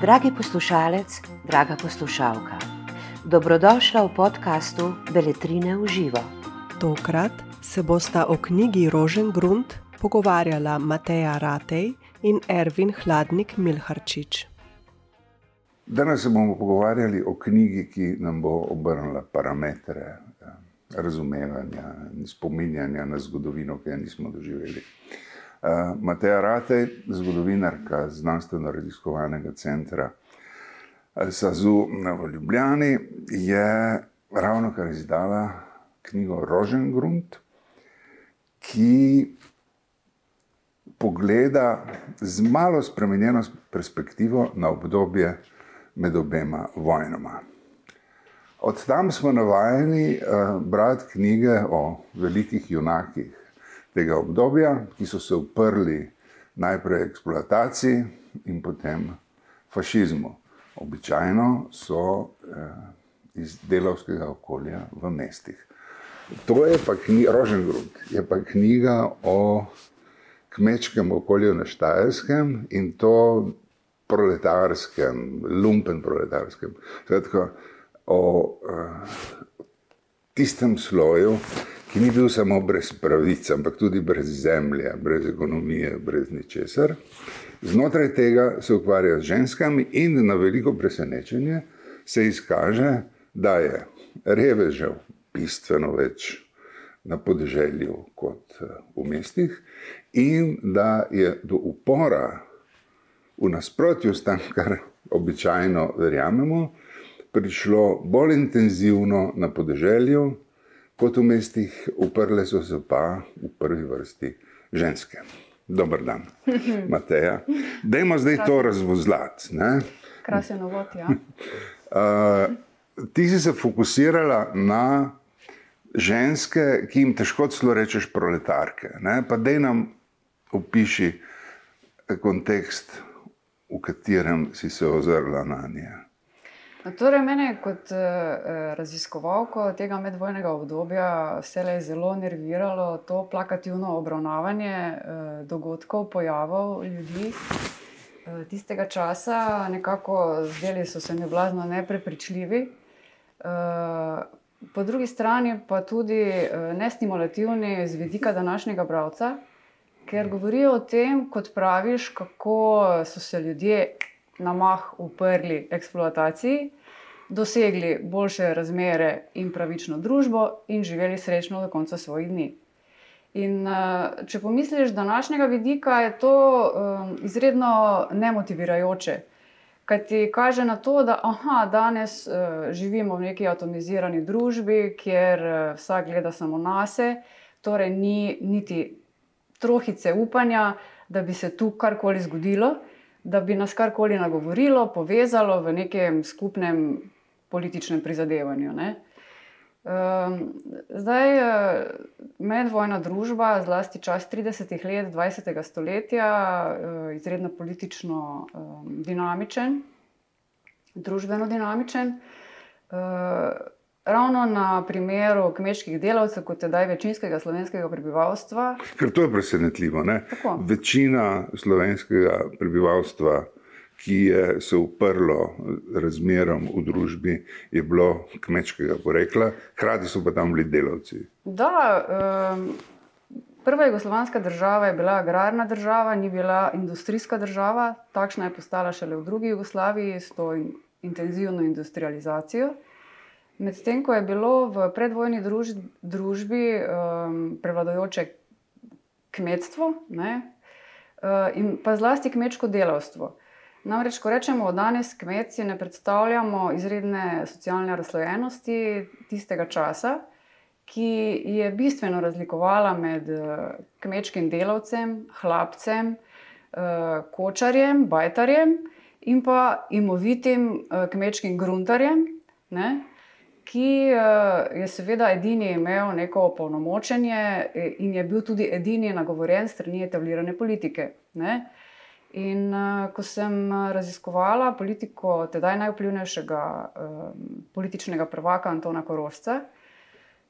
Dragi poslušalec, draga poslušalka, dobrodošla v podkastu Beletrine v živo. Tokrat se bosta o knjigi Rožen Grund pogovarjala Mateja Ratej in Ervin Hladnik Milharčič. Danes se bomo pogovarjali o knjigi, ki nam bo obrnila parametre ja, razumevanja in spominjanja na zgodovino, ki jo nismo doživeli. Uh, Mateja Ratej, zgodovinarka znanstveno-raziskovalnega centra SAZU v Ljubljani, je ravno kar izdala knjigo Rožengrund, ki pogleda z malo spremenjeno perspektivo na obdobje med obema vojnama. Od tam smo navajeni uh, brati knjige o velikih junakih tega obdobja, ki so se uprli najprej eksploataciji in potem fašizmu. Običajno so uh, iz delovskega okolja v mestih. To je pa knjiga, Rožengrud, je pa knjiga o kmečkem okolju na Štajerskem in to proletarskem, lumpen proletarskem. Skratka, o uh, tistem sloju, ki ni bil samo brez pravic, ampak tudi brez zemlje, brez ekonomije, brez ničesar. Znotraj tega se ukvarja z ženskami in na veliko presenečenje se izkaže, da je revežev bistveno več na podeželju kot v mestih, in da je do upora, v nasprotju s tem, kar običajno verjamemo, prišlo bolj intenzivno na podeželju kot v mestih, uprle so se pa v prvi vrsti ženske. Dobr dan, Mateja. Dajmo zdaj to razvozlati. Krasen uvod, ja. Uh, ti si se fokusirala na ženske, ki jim težko celo rečeš proletarke. Ne? Pa da nam opiši kontekst, v katerem si se ozrla na nje. No, torej, mene kot uh, raziskovalko tega medvojnega obdobja vse je zelo nerviralo to plakativno obravnavanje uh, dogodkov, pojavov ljudi. Tistega časa nekako zdeli so se mi blazno neprepričljivi, po drugi strani pa tudi eh, nestimulativni z vidika današnjega bralca, ker govorijo o tem, kot praviš, kako so se ljudje na mah uprli eksploataciji, dosegli boljše razmere in pravično družbo in živeli srečno do konca svojih dni. In eh, če pomisliš z današnjega vidika, je to eh, izredno nemotivirajoče. Kaj ti kaže na to, da aha, danes uh, živimo v neki atomizirani družbi, kjer uh, vsak gleda samo na sebe, torej ni niti trohice upanja, da bi se tu karkoli zgodilo, da bi nas karkoli nagovorilo, povezalo v nekem skupnem političnem prizadevanju. Ne? Um, zdaj, eh, medvojna družba, zlasti čas 30. let 20. stoletja, uh, izredno politično um, dinamičen, družbeno dinamičen. Ravno na primeru kmečkih delavcev, kot je zdaj večinskega slovenskega prebivalstva. Ker to je presenetljivo. Večina slovenskega prebivalstva ki je se uprlo razmeram v družbi, je bilo kmečkega porekla, hkrati so pa tam bili delavci. Da, um, prva jugoslovanska država je bila agrarna država, ni bila industrijska država, takšna je postala šele v drugi Jugoslaviji s to in, intenzivno industrializacijo. Medtem ko je bilo v predvojni druž, družbi um, prevladojoče kmetstvo ne, uh, in pa zlasti kmečko delavstvo. Namreč, ko rečemo danes kmetje, ne predstavljamo izredne socialne razlojenosti tistega časa, ki je bistveno razlikovala med eh, kmečkim delavcem, hlapcem, eh, kočarjem, bajtarjem in pa imovitim eh, kmečkim gruntarjem, ne, ki je seveda edini imel neko opolnomočenje in je bil tudi edini nagovorjen strani etablirane politike. Ne. In uh, ko sem eh, raziskovala politiko tedaj najvplivnejšega uh, političnega prvaka Antona Korošca,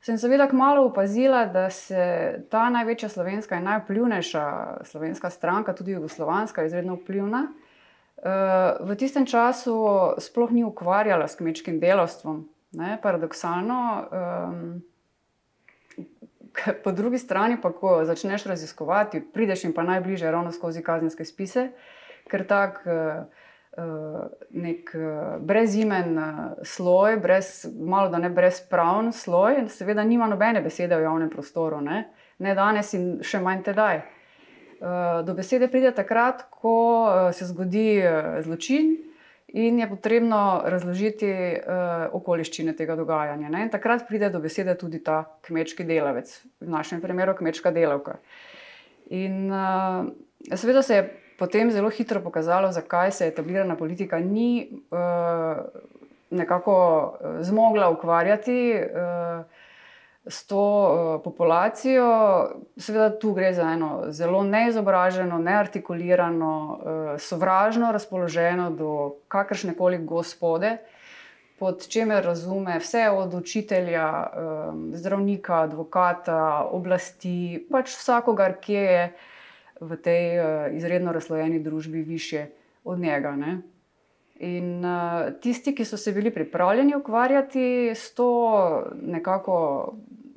sem seveda kmalo opazila, da se ta največja slovenska in najvplivnejša slovenska stranka, tudi jugoslovanska, izredno vplivna, v tistem času sploh ni ukvarjala s kmečkim delovstvom. Ne, paradoksalno. Um, po drugi strani, pa ko začneš raziskovati, prideš jim pa najbližje ravno skozi kazenske spise, ker tak uh, nek uh, brezimen sloj, brez, malo da ne brezpravn sloj, seveda nima nobene besede v javnem prostoru, ne, ne danes in še manj tedaj. Do besede pride takrat, ko se zgodi zločin in je potrebno razložiti uh, okoliščine tega dogajanja. Ne? In takrat pride do besede tudi ta kmečki delavec, v našem primeru kmečka delavka. In uh, seveda se je potem zelo hitro pokazalo, zakaj se etablirana politika ni uh, nekako zmogla ukvarjati. Uh, s to uh, populacijo. Seveda, tu gre za eno zelo neizobraženo, neartikulirano, uh, sovražno razpoloženo do kakršne koli gospode, pod čemer razume vse od učitelja, um, zdravnika, advokata, oblasti, pač vsakogar, ki je v tej uh, izredno razlojeni družbi više od njega. Ne? In uh, tisti, ki so se bili pripravljeni ukvarjati s to nekako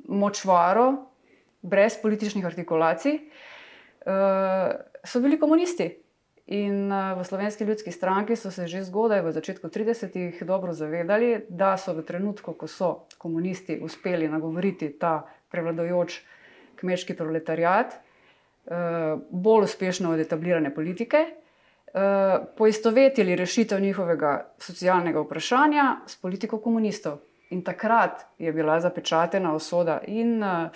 močvaro, brez političnih artikulacij, uh, so bili komunisti. In uh, v slovenski ljudski stranki so se že zgodaj, v začetku 30-ih, dobro zavedali, da so v trenutku, ko so komunisti uspeli nagovoriti ta prevladojoč kmečki proletariat, uh, bolj uspešno od etablirane politike. Eh, poistovetili rešitev njihovega socialnega vprašanja s politiko komunistov. In takrat je bila zapečatena usoda in uh,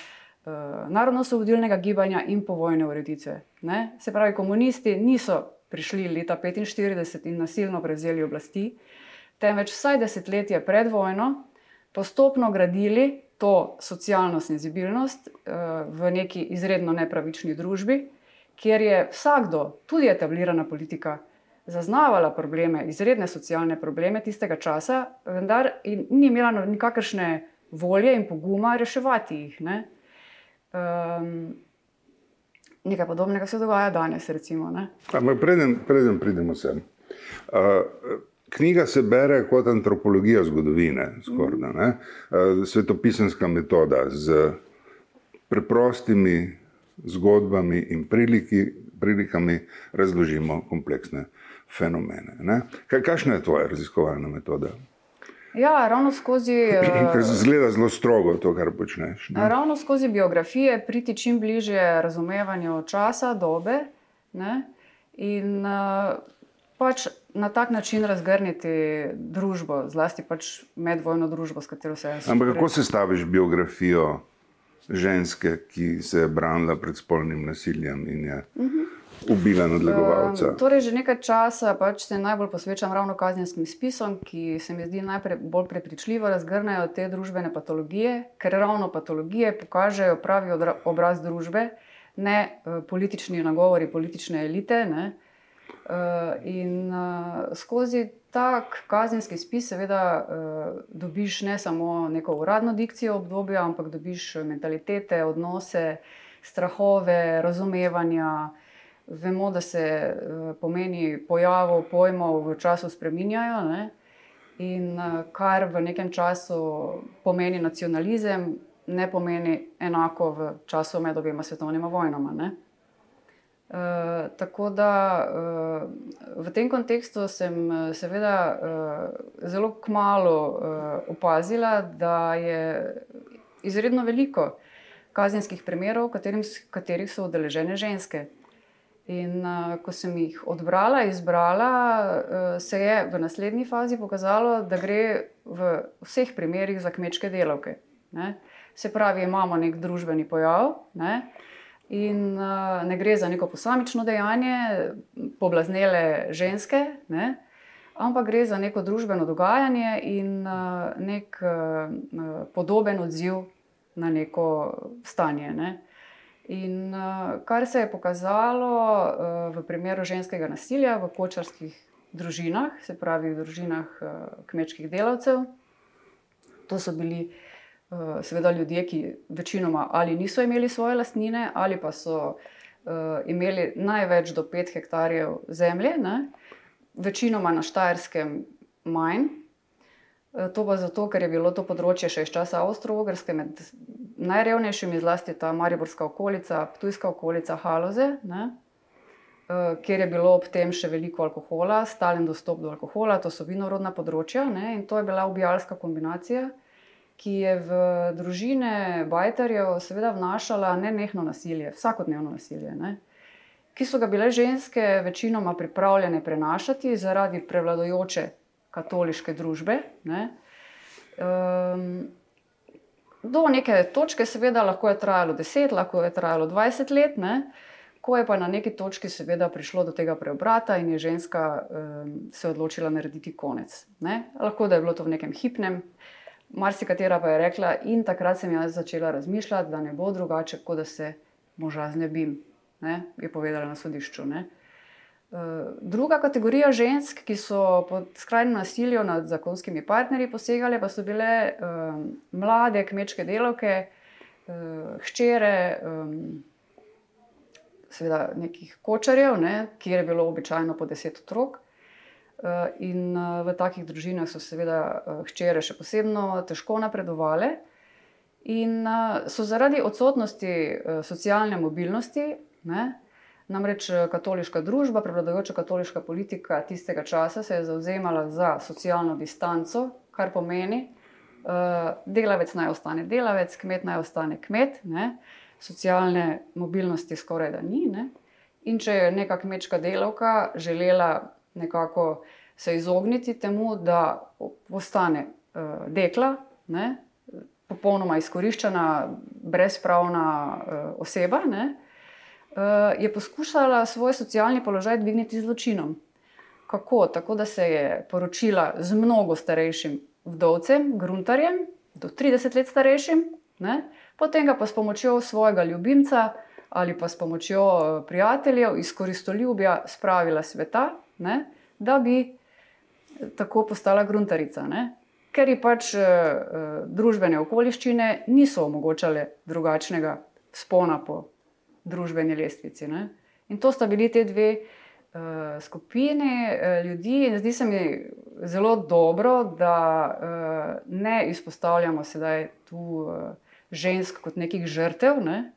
narodno-osvobodilnega gibanja in povojne ureditve. Ne? Se pravi, komunisti niso prišli leta 1945 in nasilno prevzeli oblasti, temveč vsaj desetletje pred vojno postopno gradili to socialno senzibilnost uh, v neki izredno nepravični družbi kjer je vsakdo, tudi etablirana politika, zaznavala probleme, izredne socialne probleme tistega časa, vendar ni imela no, nikakršne volje in poguma reševati jih. Ne? Um, nekaj podobnega se dogaja danes. Recimo, preden, preden pridemo sem. Uh, knjiga se bere kot antropologija zgodovine, skorda, mm. uh, svetopisanska metoda z preprostimi zgodbami in priliki, prilikami razložimo kompleksne fenomene. Ne? Kakšna je tvoja raziskovalna metoda? Ja, ravno skozi. Ker zgleda zelo strogo to, kar počneš. Ne? Ravno skozi biografije priti čim bližje razumevanju časa, dobe ne? in pač na tak način razgrniti družbo, zlasti pač medvojno družbo, s katero se jaz. Ampak kako se staviš biografijo? Ženske, ki se je branila pred spolnim nasiljem in je ubila nadlegovalca. Um, torej, že nekaj časa pač se najbolj posvečam ravno kazenskim spisom, ki se mi zdi najbolj prepričljivo razgrnajo te družbene patologije, ker ravno patologije pokažejo pravi obraz družbe, ne uh, politični nagovori politične elite. Ne, uh, in uh, skozi tak kazenski spis, seveda, uh, dobiš ne samo neko uradno dikcijo obdobja, ampak dobiš mentalitete, odnose, strahove, razumevanja. Vemo, da se uh, pomeni pojavov, pojmov v času spreminjajo. Ne? In kar v nekem času pomeni nacionalizem, ne pomeni enako v času med obema svetovnima vojnama. Ne? Eh, tako da uh, v tem kontekstu sem eh, seveda uh, zelo kmalo uh, opazila, da je izredno veliko kazenskih primerov, v katerih so udeležene ženske. In uh, ko sem jih odbrala, izbrala, uh, se je v naslednji fazi pokazalo, da gre v vseh primerih za kmečke delavke. Ne? Se pravi, imamo nek družbeni pojav. Ne? In uh, ne gre za neko posamično dejanje, poblaznele ženske, ne? ampak gre za neko družbeno dogajanje in uh, nek uh, podoben odziv na neko stanje. Ne? In uh, kar se je pokazalo uh, v primeru ženskega nasilja v kočarskih družinah, se pravi v družinah uh, kmečkih delavcev, to so bili seveda ljudje, ki večinoma ali niso imeli svoje lastnine, ali pa so imeli največ do 5 hektarjev zemlje, ne? večinoma na Štajerskem manj. To pa zato, ker je bilo to področje še iz časa Avstralske, med najrevnejšimi, zlasti ta Mariborska okolica, Ptujska okolica, Haloze, ne? kjer je bilo ob tem še veliko alkohola, stalen dostop do alkohola, to so vinorodna področja. Ne? In to je bila ubijalska kombinacija, ki je v družine Bajterjev seveda vnašala nenehno nasilje, vsakodnevno nasilje. Ne? Ki so ga bile ženske večinoma pripravljene prenašati zaradi prevladojoče katoliške družbe. Ne. Um, do neke točke, seveda, lahko je trajalo 10, lahko je trajalo 20 let, ne. ko je pa na neki točki, seveda, prišlo do tega preobrata in je ženska um, se odločila narediti konec. Ne. Lahko da je bilo to v nekem hipnem, marsikatera pa je rekla, in takrat sem jaz začela razmišljati, da ne bo drugače, kot da se moža znebim. Ne, je povedala na sodišču. Ne. Druga kategorija žensk, ki so pod skrajnim nasiljem nad zakonskimi partnerji posegali, pa so bile um, mlade kmečke delavke, uh, hčere, um, seveda nekih kočarjev, ne, kjer je bilo običajno po deset otrok. Uh, in uh, v takih družinah so seveda uh, hčere še posebno težko napredovale, in so zaradi odsotnosti socialne mobilnosti. Ne, Namreč eh, katoliška družba, prevladujoča katoliška politika tistega časa se je zauzemala za socialno distanco, kar pomeni, delavec naj ostane delavec, kmet naj ostane kmet, ne? socialne mobilnosti skoraj da ni. Ne? In če je neka kmečka delavka želela nekako se izogniti temu, da postane uh, dekla, ne? popolnoma izkoriščena, brezpravna uh, oseba. Ne? uh, je poskušala svoj socialni položaj dvigniti z zločinom. Kako? Tako da se je poročila z mnogo starejšim vdovcem, gruntarjem, do 30 let starejšim, ne? potem pa s pomočjo svojega ljubimca ali pa s pomočjo eh, prijateljev iz koristoljubja spravila sveta, ne? da bi eh, tako postala gruntarica. Ne? Ker ji pač uh, družbene okoliščine niso omogočale drugačnega spona po družbeni lestvici. Ne? In to sta bili te dve uh, skupini uh, ljudi, in zdi se mi zelo dobro, da uh, ne izpostavljamo sedaj tu uh, žensk kot nekih žrtev. Ne?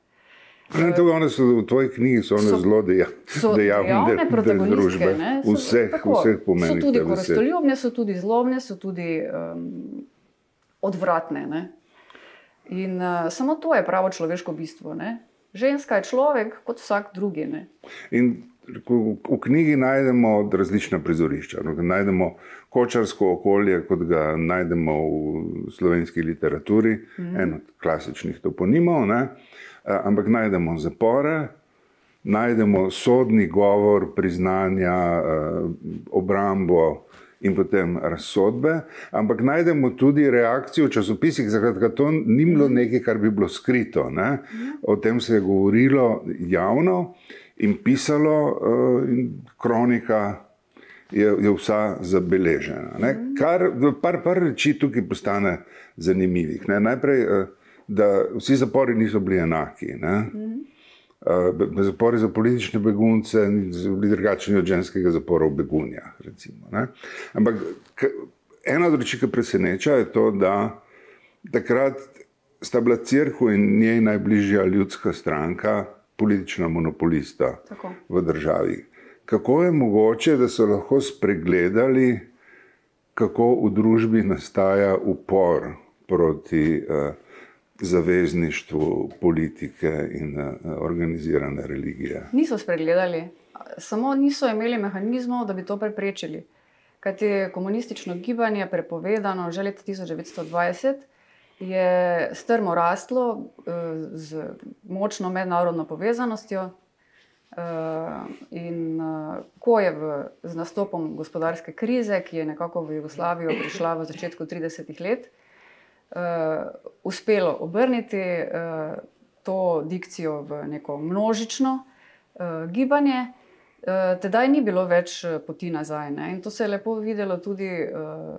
Ne, to, so, v tvoji knjigi so, so zelo dejavne družbe, v vseh, vseh pomenih. So tudi koristoljubne, so tudi zlobne, so tudi um, odvratne. Ne? In uh, samo to je pravo človeško bistvo. Ne? Ženska je človek kot vsak drugi. V knjigi najdemo različna prizorišča. No, najdemo kočarsko okolje, kot ga najdemo v slovenski literaturi, mm. en od klasičnih toponimov, ne? Ampak najdemo zapore, najdemo sodni govor, priznanja, obrambo in potem razsodbe, ampak najdemo tudi reakcijo v časopisih, da to ni bilo nekaj, kar bi bilo skrito. Ne? O tem se je govorilo javno in pisalo, uh, in kronika je, je vsa zabeležena. Ne? Kar par, par reči tukaj postane zanimivih. Ne? Najprej, uh, da vsi zapori niso bili enaki. Ne? Mhm. Uh, zapori za politične begunce so bili drugačni od ženskega zapora v begunjah. Recimo, Ampak ena od reči, ki preseneča, je to, da takrat sta bila crkva in njej najbližja ljudska stranka, politična monopolista Tako. v državi. Kako je mogoče, da so lahko spregledali, kako v družbi nastaja upor proti uh, zavezništvu politike in uh, organizirane religije. Niso spregledali, samo niso imeli mehanizmov, da bi to preprečili. Kaj je komunistično gibanje prepovedano že leta 1920, je strmo rastlo uh, z močno mednarodno povezanostjo. Uh, in ko je v, z nastopom gospodarske krize, ki je nekako v Jugoslavijo prišla v začetku 30-ih let, uspelo obrniti uh, to dikcijo v neko množično uh, gibanje, uh, tedaj ni bilo več poti nazaj. Ne? In to se je lepo videlo tudi uh,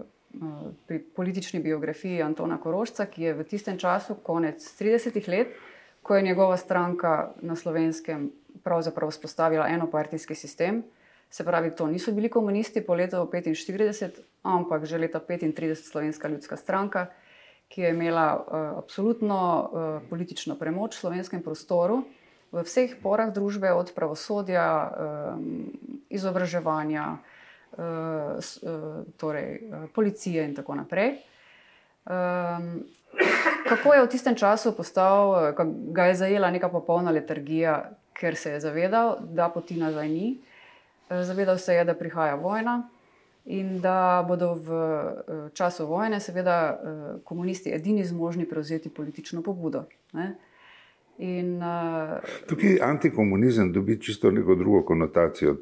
pri politični biografiji Antona Korošca, ki je v tistem času, konec 30-ih let, ko je njegova stranka na slovenskem pravzaprav vzpostavila enopartijski sistem. Se pravi, to niso bili komunisti po letu 1945, ampak že leta 1935 slovenska ljudska stranka, ki je imela uh, absolutno uh, politično premoč v slovenskem prostoru, v vseh porah družbe, od pravosodja, um, izobraževanja, uh, uh, torej, uh, policije in tako naprej. Um, kako je v tistem času postal, ga je zajela neka popolna letargija, ker se je zavedal, da poti nazaj ni. Zavedal se je, da prihaja vojna in da bodo v času vojne, seveda, komunisti edini zmožni prevzeti politično pobudo. Ne? In, uh, Tukaj antikomunizem dobi čisto neko drugo konotacijo,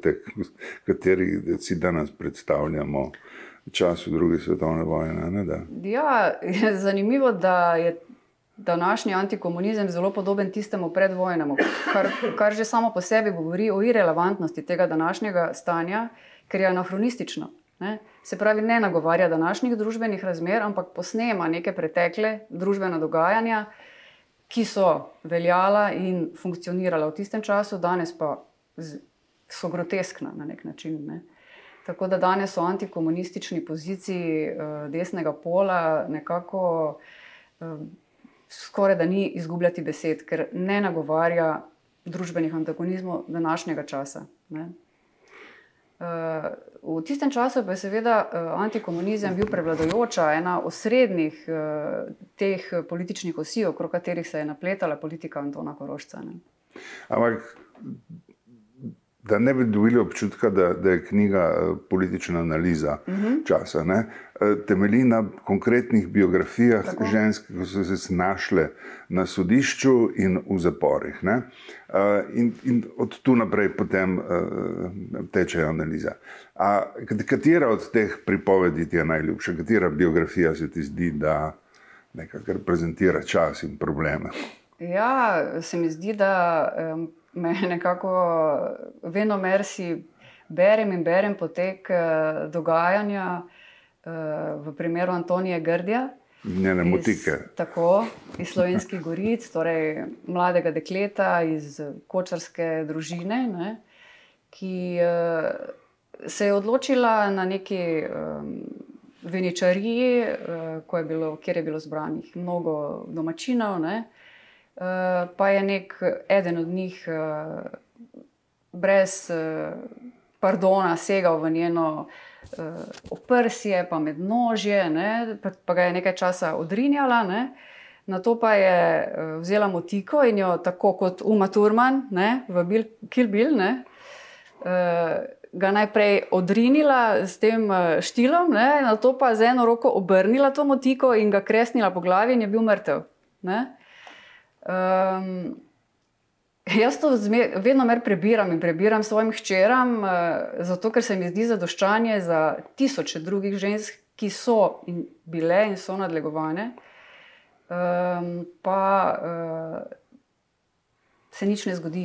kateri si danes predstavljamo v času druge svetovne vojne. Ja, je zanimivo, da je današnji antikomunizem zelo podoben tistemu predvojnemu, kar, kar že samo po sebi govori o irrelevantnosti tega današnjega stanja, ker je anahronistično. Ne? Se pravi, ne nagovarja današnjih družbenih razmer, ampak posnema neke pretekle družbene dogajanja ki so veljala in funkcionirala v tistem času, danes pa so groteskna na nek način. Ne. Tako da danes so antikomunistični poziciji uh, desnega pola nekako uh, skoraj da ni izgubljati besed, ker ne nagovarja družbenih antagonizmov današnjega časa. Ne. V tistem času pa je seveda eh, antikomunizem bil prevladojoča, ena osrednjih eh, teh političnih osi, okrog katerih se je napletala politika Antona Korošca. Ne. Ampak, da ne bi dobili občutka, da, da je knjiga eh, politična analiza uh mhm. -huh. časa, ne, temelji na konkretnih biografijah Tako. žensk, ki so se znašle na sodišču in v zaporih. Ne. In, in od tu naprej potem teče analiza. A, katera od teh pripovedi ti je najljubša, katera biografija se ti zdi, da nekako reprezentira čas in probleme? Ja, se mi zdi, da me nekako vedno mersi berem in berem potek eh, dogajanja eh, v primeru Antonije Grdja. Njene motike. Tako, iz slovenskih goric, torej mladega dekleta iz kočarske družine, ne, ki eh, se je odločila na neki um, veničariji, uh, je bilo, kjer je bilo zbranih mnogo domačinov, ne, uh, pa je nek eden od njih uh, brez uh, pardona segal v njeno uh, oprsje, pa med nožje, pa, pa ga je nekaj časa odrinjala. Ne. Na to pa je uh, vzela motiko in jo tako kot Uma Turman ne, v Bil Kill Bill. Ne, uh, ga najprej odrinila s tem eh, štilom, ne, na to pa z eno roko obrnila to motiko in ga kresnila po glavi, in je bil mrtev. Um, jaz to zmer, vedno mer prebiram in prebiram svojim hčeram, uh, zato ker se mi zdi zadoščanje za tisoče drugih žensk, ki so in bile in so nadlegovane. Um, pa uh, se nič ne zgodi.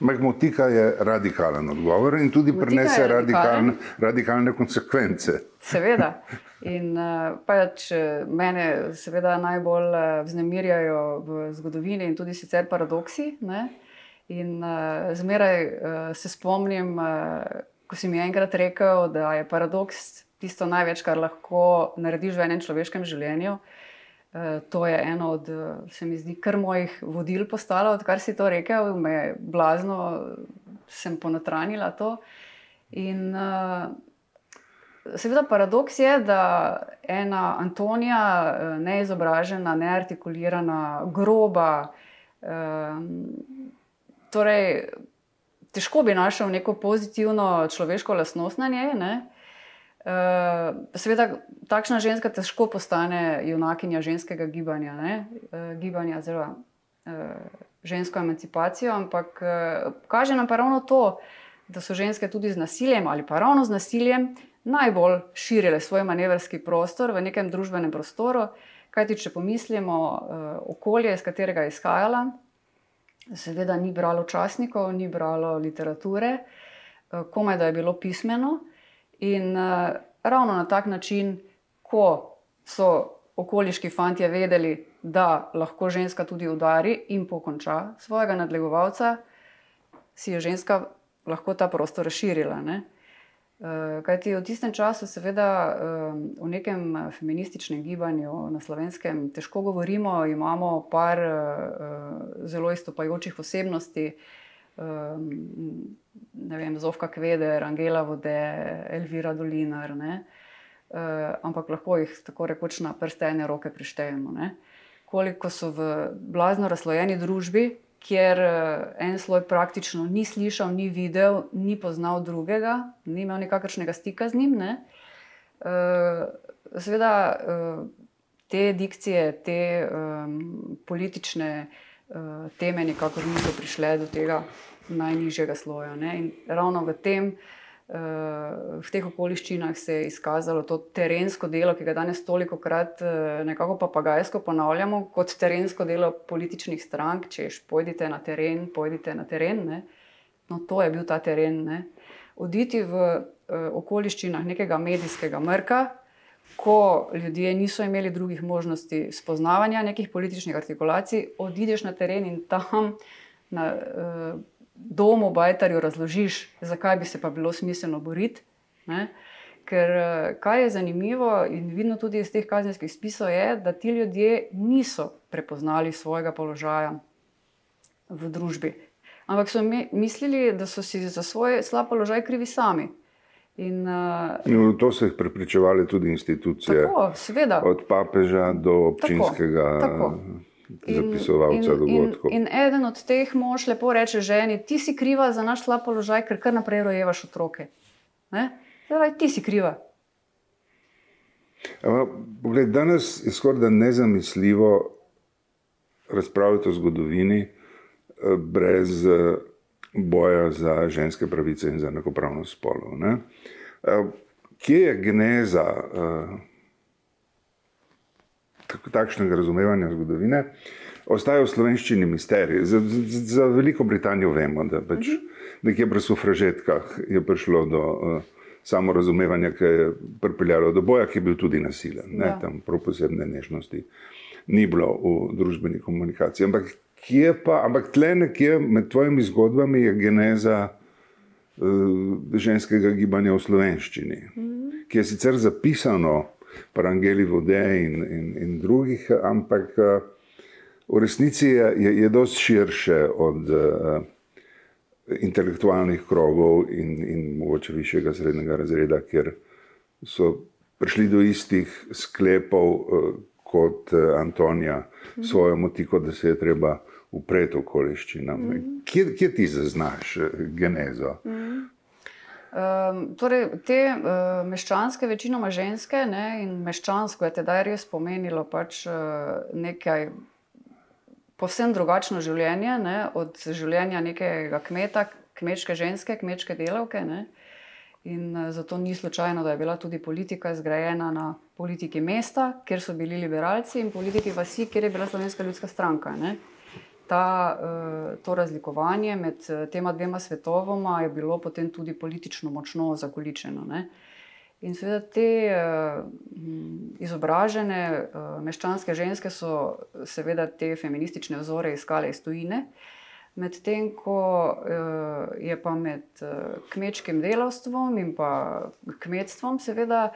Magmotika je radikalen odgovor in tudi prenese radikalne, radikalne konsekvence. Seveda. In uh, pač mene seveda najbolj uh, vznemirjajo v zgodovini in tudi sicer paradoksi. Ne? In uh, zmeraj uh, se spomnim, uh, ko si mi enkrat rekel, da je paradoks tisto največ, kar lahko narediš v enem človeškem življenju. Uh, Eh, to je eno od, eh, se mi zdi, kar mojih vodil postalo, odkar si to rekel, me je blazno, sem ponotranila to. In uh, seveda paradoks je, da ena Antonija, neizobražena, neartikulirana, groba, torej težko bi našel neko pozitivno človeško lasnost na njej. Ne? Uh, seveda, takšna ženska težko postane junakinja ženskega gibanja, uh, gibanja zelo uh, žensko emancipacijo, ampak uh, kaže nam pa ravno to, da so ženske tudi z nasiljem ali pa ravno z nasiljem najbolj širile svoj manevrski prostor v nekem družbenem prostoru. Kajti, če pomislimo, uh, okolje, iz katerega je izhajala, seveda ni bralo časnikov, ni bralo literature, uh, komaj da je bilo pismeno. In uh, ravno na tak način, ko so okoliški fanti vedeli, da lahko ženska tudi udari in pokonča svojega nadlegovalca, si je ženska lahko ta prostor razširila. Ne? Eh, Kaj ti v tistem času, seveda, v nekem feminističnem gibanju na slovenskem težko govorimo, imamo par zelo istopajočih osebnosti, ne vem, Zovka Kveder, Angela Vode, Elvira Dolinar, ne? ampak lahko jih tako rekoč na prste ene roke prištejemo. Ne? Koliko so v blazno razlojeni družbi, kjer en sloj praktično ni slišal, ni videl, ni poznal drugega, ni imel nikakršnega stika z njim. Ne? Seveda te dikcije, te um, politične uh, teme nikakor niso prišle do tega najnižjega sloja. Ne? In ravno v tem, uh, v teh okoliščinah se je izkazalo to terensko delo, ki ga danes toliko krat uh, nekako papagajsko ponavljamo, kot terensko delo političnih strank, češ pojdite na teren, pojdite na teren. Ne? No, to je bil ta teren. Ne? Oditi v uh, okoliščinah nekega medijskega mrka, ko ljudje niso imeli drugih možnosti spoznavanja nekih političnih artikulacij, odideš na teren in tam na uh, domu Bajtarju razložiš, zakaj bi se pa bilo smiselno boriti. Ne? Ker kaj je zanimivo in vidno tudi iz teh kazenskih spisov, je, da ti ljudje niso prepoznali svojega položaja v družbi. Ampak so mislili, da so si za svoj slab položaj krivi sami. In, uh, no, to so jih prepričevali tudi institucije. Tako, seveda. Od papeža do občinskega tako, tako. zapisovalca in, dogodkov. In, in eden od teh mož lepo reče ženi: Ti si kriva za naš slab položaj, ker kar naprej rojevaš otroke. Zdaj, ti si kriva. Ama, pogled, danes je skoraj nezamisljivo razpravljati o zgodovini eh, brez. Uh, boja za ženske pravice in za enakopravnost spolov. Ne? Eh, kje je geneza uh, takšnega razumevanja zgodovine? Ostaje v slovenščini misterij. Za, za Veliko Britanijo vemo, da pač uh mhm. -huh. nekje pri sufražetkah je prišlo do uh, samorazumevanja, ki je pripeljalo do boja, ki je bil tudi nasilen. Ja. Tam prav posebne nežnosti ni bilo v družbeni komunikaciji. Ampak kje pa, ampak tle nekje med tvojimi zgodbami je geneza uh, ženskega gibanja v slovenščini, mm -hmm. ki je sicer zapisano pri Angeli Vode in, in, in drugih, ampak uh, v resnici je, je, je dosti širše od uh, intelektualnih krogov in, in mogoče višjega srednjega razreda, kjer so prišli do istih sklepov uh, kot uh, Antonija, -hmm. svojo motiko, da se je treba upreti okoliščinam. Mm -hmm. kje, kje ti zaznaš eh, genezo? Mm -hmm. Um, torej, te uh, meščanske, večinoma ženske, ne, in meščansko je tedaj res pomenilo pač, uh, nekaj povsem drugačno življenje ne, od življenja nekega kmeta, kmečke ženske, kmečke delavke. Ne. In uh, zato ni slučajno, da je bila tudi politika zgrajena na politiki mesta, kjer so bili liberalci, in politiki vasi, kjer je bila slovenska ljudska stranka. Ne ta, eh, to razlikovanje med eh, tema dvema svetovoma je bilo potem tudi politično močno zakoličeno. Ne? In seveda te uh, izobražene uh, meščanske ženske so seveda te feministične vzore iskale iz tujine, medtem ko uh, je pa med uh, kmečkim delavstvom in pa kmetstvom seveda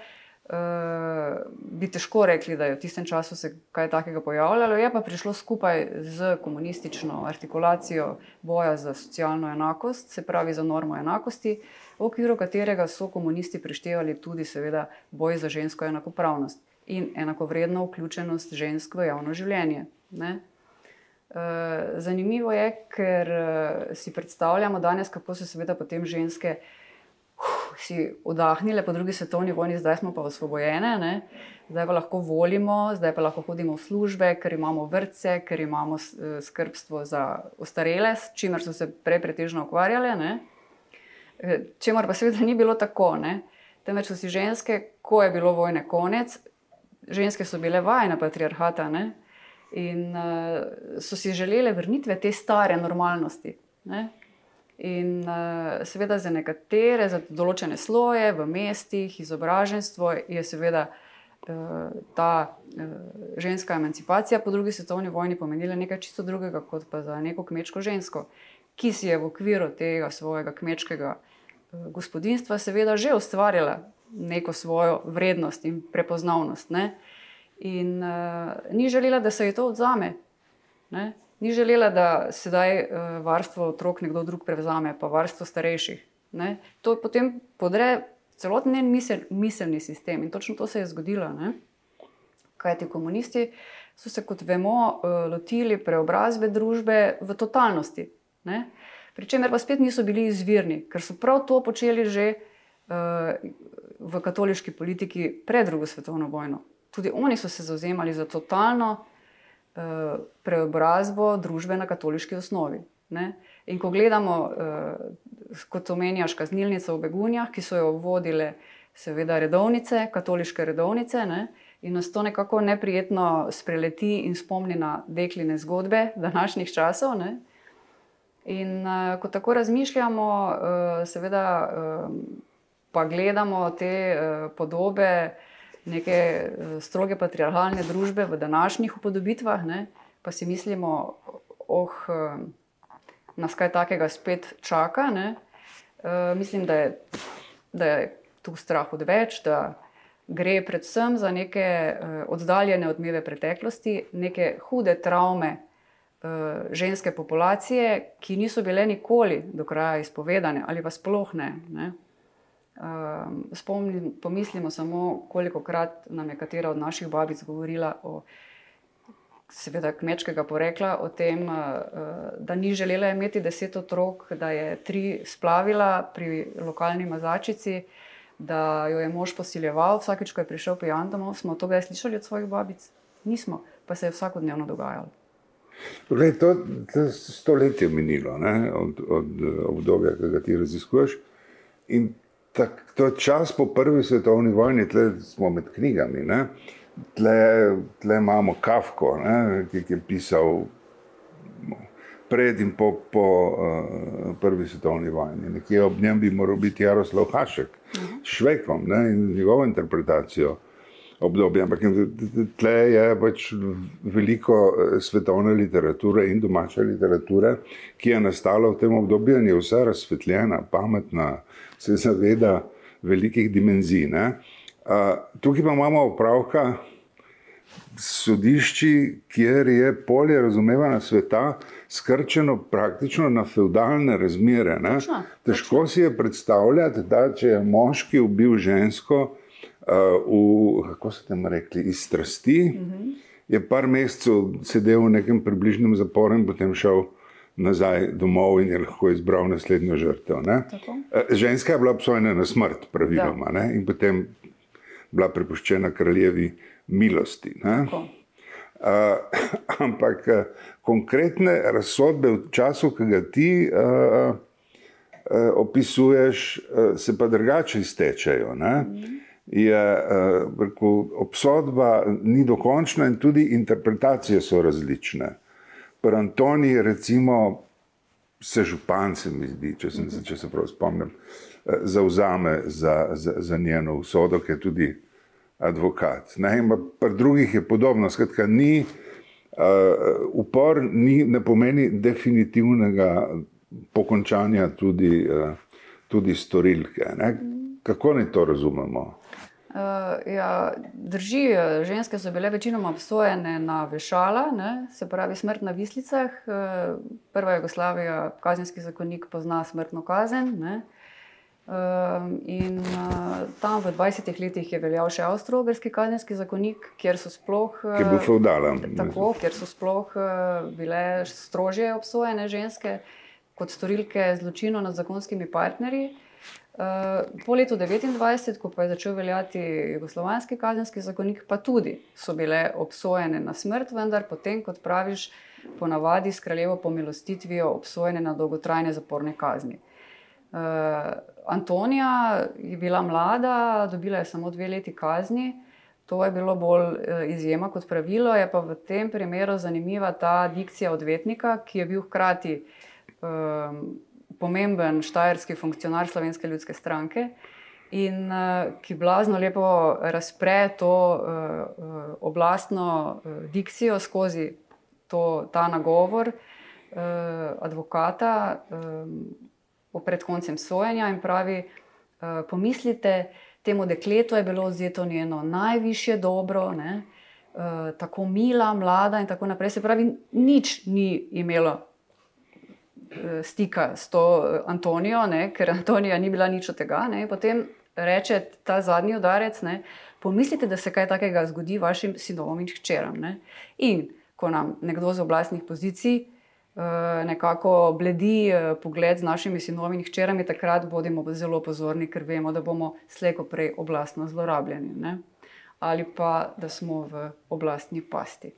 bi težko rekli, da je v tistem času se kaj takega pojavljalo, je pa prišlo skupaj z komunistično artikulacijo boja za socialno enakost, se pravi za normo enakosti, v okviru katerega so komunisti prištevali tudi, seveda, boj za žensko enakopravnost in enakovredno vključenost žensk v javno življenje. Ne? Zanimivo je, ker si predstavljamo danes, kako so seveda potem ženske uh, si oddahnile po drugi svetovni vojni, zdaj smo pa osvobojene, ne? zdaj pa lahko volimo, zdaj pa lahko hodimo v službe, ker imamo vrtce, ker imamo eh, skrbstvo za ostarele, s čimer so se prej pretežno ukvarjale. Ne? Eh, čemor pa seveda ni bilo tako. Ne? Temveč so si ženske, ko je bilo vojne konec, ženske so bile vajene patriarhata ne? in uh, so si želele vrnitve te stare normalnosti. Ne? In uh, seveda za nekatere, za določene sloje v mestih, izobraženstvo je seveda ta ženska emancipacija po drugi svetovni vojni pomenila nekaj čisto drugega, kot pa za neko kmečko žensko, ki si je v okviru tega svojega kmečkega gospodinstva seveda že ustvarjala neko svojo vrednost in prepoznavnost. Ne? In uh, ni želela, da se ji to odzame. Ne? Ni želela, da sedaj uh, varstvo otrok nekdo drug prevzame, pa varstvo starejših. Ne? To potem podre celoten njen misel, miselni sistem in točno to se je zgodilo. Ne? Kaj ti komunisti so se, kot vemo, uh, lotili preobrazbe družbe v totalnosti. Pričemer pa spet niso bili izvirni, ker so prav to počeli že uh, v katoliški politiki pred drugo svetovno vojno. Tudi oni so se zauzemali za totalno preobrazbo družbe na katoliški osnovi. Ne? In ko gledamo, uh, kot omenjaš, kaznilnice v Begunjah, ki so jo vodile, seveda, redovnice, katoliške redovnice, ne? in nas to nekako neprijetno spreleti in spomni na dekline zgodbe današnjih časov. Ne? In uh, ko tako razmišljamo, uh, seveda. Uh, pa gledamo te uh, podobe neke uh, stroge patriarhalne družbe v današnjih upodobitvah, ne, pa si mislimo, oh, uh, nas kaj takega spet čaka. Uh, mislim, da je, da je tu strah odveč, da gre predvsem za neke uh, oddaljene odmeve preteklosti, neke hude travme. Ženske populacije, ki niso bile nikoli do kraja izpovedane, ali pa sploh ne. ne. Um, spomnim, pomislimo samo, koliko krat nam je katera od naših babic govorila o seveda kmečkega porekla, o tem, uh, da ni želela imeti deset otrok, da je tri splavila pri lokalni mazačici, da jo je mož posiljeval vsakeč, ko je prišel pijan domov. Smo to kdaj slišali od svojih babic? Nismo, pa se je vsakodnevno dogajalo. Glej, to je stoletje minilo ne, od, od obdobja, ki ga ti raziskuješ. In tak, to je čas po prvi svetovni vojni, tle smo med knjigami. Ne? Tle, tle imamo Kafko, ne? ki je pisal pred in po, po uh, prvi svetovni vojni. Nekje ob njem bi moral biti Jaroslav Hašek uh -huh. Švekom ne? in njegovo interpretacijo. Obdobje. Ampak tle je pač veliko eh, svetovne literature in domače literature, ki je nastala v tem obdobju in je vsa razsvetljena, pametna, se zaveda velikih dimenzij. Ne? Tukaj pa imamo opravka s sodišči, kjer je polje razumevanja sveta skrčeno praktično na feudalne razmere. Točno, Težko si je predstavljati, da če je moški ubil žensko, v, kako se temu rekli, iz strasti, uh mhm. -huh. je par mesecev sedel v nekem približnem zaporu in potem šel nazaj domov in je lahko izbral naslednjo žrtev. Uh, ženska je bila obsojena na smrt, praviloma, in potem bila prepuščena kraljevi milosti. Uh, ampak uh, konkretne razsodbe v času, ki ga ti uh, uh, opisuješ, uh, se pa drugače iztečejo. Uh mhm. Je uh, rekel, obsodba ni dokončna in tudi interpretacije so različne. Pri Antoni, recimo, se župan, se mi zdi, če, sem, če se prav spomnim, uh, zauzame za, za, za njeno usodo, ki je tudi advokat. Ne, pri drugih je podobno. Skratka, ni, uh, upor ni, ne pomeni definitivnega pokončanja tudi, uh, tudi storilke. Ne. Kako naj to razumemo? Uh, ja, drži, ženske so bile večinoma obsojene na vešala, ne, se pravi smrt na vislicah. Uh, prva Jugoslavija, kazenski zakonnik, pozna smrtno kazen. Ne. Uh, in uh, tam v 20 letih je veljal še avstralski kazenski zakonnik, kjer so sploh, uh, ki feudalen, tako, kjer so sploh uh, bile strožje obsojene ženske kot storilke zločinov nad zakonskimi partnerji. Eh, po letu 1929, ko pa je začel veljati jugoslovanski kazenski zakonik, pa tudi so bile obsojene na smrt, vendar potem, kot praviš, ponavadi s kraljevo pomilostitvijo obsojene na dolgotrajne zaporne kazni. Uh, Antonija je bila mlada, dobila je samo dve leti kazni, to je bilo bolj uh, izjema kot pravilo. Je pa v tem primeru zanimiva ta dikcija odvetnika, ki je bil hkrati uh, pomemben štajerski funkcionar Slovenske ljudske stranke in uh, ki blazno lepo razpre to uh, oblastno uh, dikcijo skozi to, ta nagovor uh, advokata um, pred koncem sojenja in pravi: uh, Pomislite, temu dekletu je bilo vzeto njeno najvišje dobro. Ne? Tako mila, mlada, in tako naprej. Se pravi, nič ni imelo stika s to Antonijo, ne, ker Antonija ni bila nič od tega. Ne. Potem reče ta zadnji udarec, ne, pomislite, da se kaj takega zgodi vašim sinovom in hčeram. Ne. In ko nam nekdo z oblastnih pozicij uh, nekako bledi pogled z našimi sinovi in hčerami, takrat bodimo zelo pozorni, ker vemo, da bomo slejko prej oblastno zlorabljeni ne. ali pa da smo v oblastni pasti.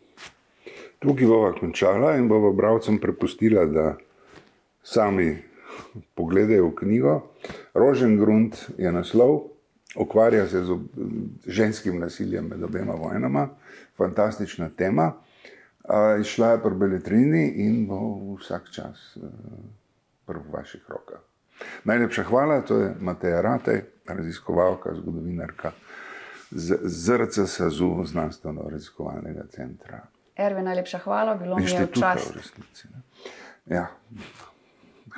Tukaj bova končala in bova bravcem prepustila, da sami pogledajo v knjigo. Rožen grunt je naslov, ukvarja se z ženskim nasiljem med obema vojnama, fantastična tema. Išla je pri Beletrini in bo vsak čas v vaših rokah. Najlepša hvala, to je Mateja Ratej, raziskovalka, zgodovinarka z ZRC SAZU, znanstveno-raziskovalnega centra. Erve, najlepša hvala, bilo mi je čast. Ja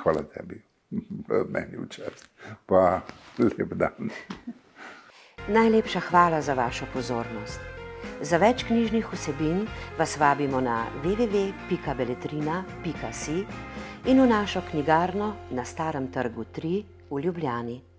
hvala tebi, meni včasih. Pa lep dan. Najlepša hvala za vašo pozornost. Za več knjižnih vsebin vas vabimo na www.beletrina.si in v našo knjigarno na Starem trgu 3 v Ljubljani.